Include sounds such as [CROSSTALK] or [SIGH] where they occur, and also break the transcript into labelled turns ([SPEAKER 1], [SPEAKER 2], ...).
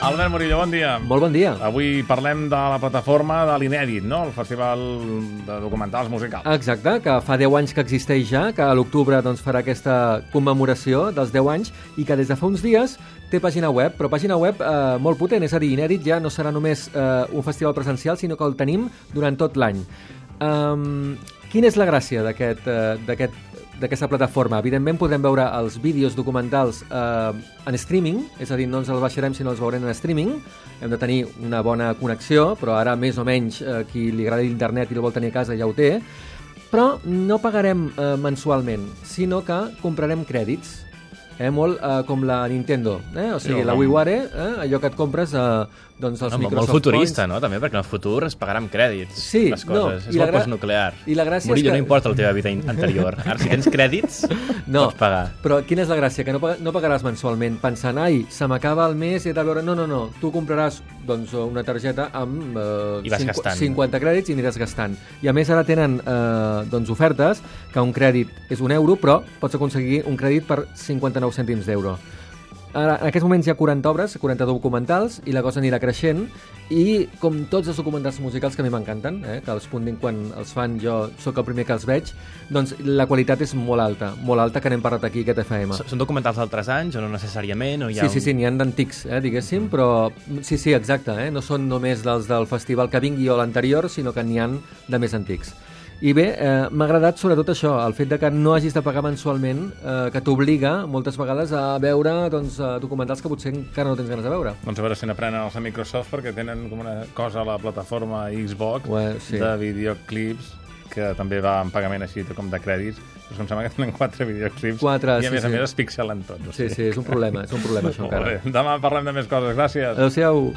[SPEAKER 1] Albert Murillo, bon dia.
[SPEAKER 2] Molt bon dia.
[SPEAKER 1] Avui parlem de la plataforma de l'Inèdit, no? El Festival de Documentals Musicals.
[SPEAKER 2] Exacte, que fa 10 anys que existeix ja, que a l'octubre doncs, farà aquesta commemoració dels 10 anys i que des de fa uns dies té pàgina web, però pàgina web eh, molt potent, és a dir, Inèdit ja no serà només eh, un festival presencial, sinó que el tenim durant tot l'any. Um, quina és la gràcia d'aquest uh, d'aquesta plataforma? Evidentment podrem veure els vídeos documentals uh, en streaming, és a dir, no ens els baixarem sinó els veurem en streaming. Hem de tenir una bona connexió, però ara més o menys uh, qui li agrada l'internet i el vol tenir a casa ja ho té. Però no pagarem uh, mensualment, sinó que comprarem crèdits eh, molt eh, com la Nintendo, eh? o sigui,
[SPEAKER 1] Sí,
[SPEAKER 2] la WiiWare, eh? allò que et compres eh, doncs, els
[SPEAKER 3] No, molt
[SPEAKER 2] Microsoft
[SPEAKER 3] futurista,
[SPEAKER 2] Points.
[SPEAKER 3] no? També, perquè en el futur es pagarà amb crèdits
[SPEAKER 2] Sí,
[SPEAKER 3] les
[SPEAKER 2] no,
[SPEAKER 3] coses.
[SPEAKER 2] i
[SPEAKER 3] és molt
[SPEAKER 2] gra-
[SPEAKER 3] postnuclear.
[SPEAKER 2] i la gràcia és
[SPEAKER 3] Murillo,
[SPEAKER 2] que-
[SPEAKER 3] no importa la teva vida anterior. [LAUGHS] Ara, si tens crèdits,
[SPEAKER 2] No,
[SPEAKER 3] pots pagar.
[SPEAKER 2] però quina és la gràcia? Que no, no pagaràs mensualment pensant, ai, se m'acaba el mes i he de veure... No, no, no, tu compraràs doncs, una targeta amb eh,
[SPEAKER 3] I vas
[SPEAKER 2] cinqu-
[SPEAKER 3] gastant.
[SPEAKER 2] 50 crèdits i aniràs gastant. I a més ara tenen eh, doncs, ofertes que un crèdit és un euro, però pots aconseguir un crèdit per 59 cèntims d'euro. Ara, en aquests moments hi ha 40 obres, 40 documentals, i la cosa anirà creixent, i com tots els documentals musicals que a mi m'encanten, eh, que els Pundin quan els fan jo sóc el primer que els veig, doncs la qualitat és molt alta, molt alta, que n'hem parlat aquí aquest FM.
[SPEAKER 3] Són documentals d'altres anys o no necessàriament? O hi ha
[SPEAKER 2] Sí, sí, sí, n'hi ha d'antics, eh, diguéssim, però sí, sí, exacte, eh, no són només dels del festival que vingui o l'anterior, sinó que n'hi han de més antics. I bé, eh, m'ha agradat sobretot això, el fet de que no hagis de pagar mensualment, eh, que t'obliga moltes vegades a veure doncs, eh, documentals que potser encara no tens ganes de veure.
[SPEAKER 1] Doncs a veure si n'aprenen els de Microsoft perquè tenen com una cosa a la plataforma Xbox
[SPEAKER 2] Ué, sí.
[SPEAKER 1] de videoclips que també va en pagament així com de crèdits. Però em sembla que tenen quatre videoclips
[SPEAKER 2] Quatre,
[SPEAKER 1] i a
[SPEAKER 2] sí,
[SPEAKER 1] més a
[SPEAKER 2] sí.
[SPEAKER 1] més es pixelen tots. o
[SPEAKER 2] Sí,
[SPEAKER 1] sigui.
[SPEAKER 2] sí, és un problema, és un problema això [LAUGHS] encara.
[SPEAKER 1] Demà parlem de més coses. Gràcies.
[SPEAKER 2] Adéu-siau.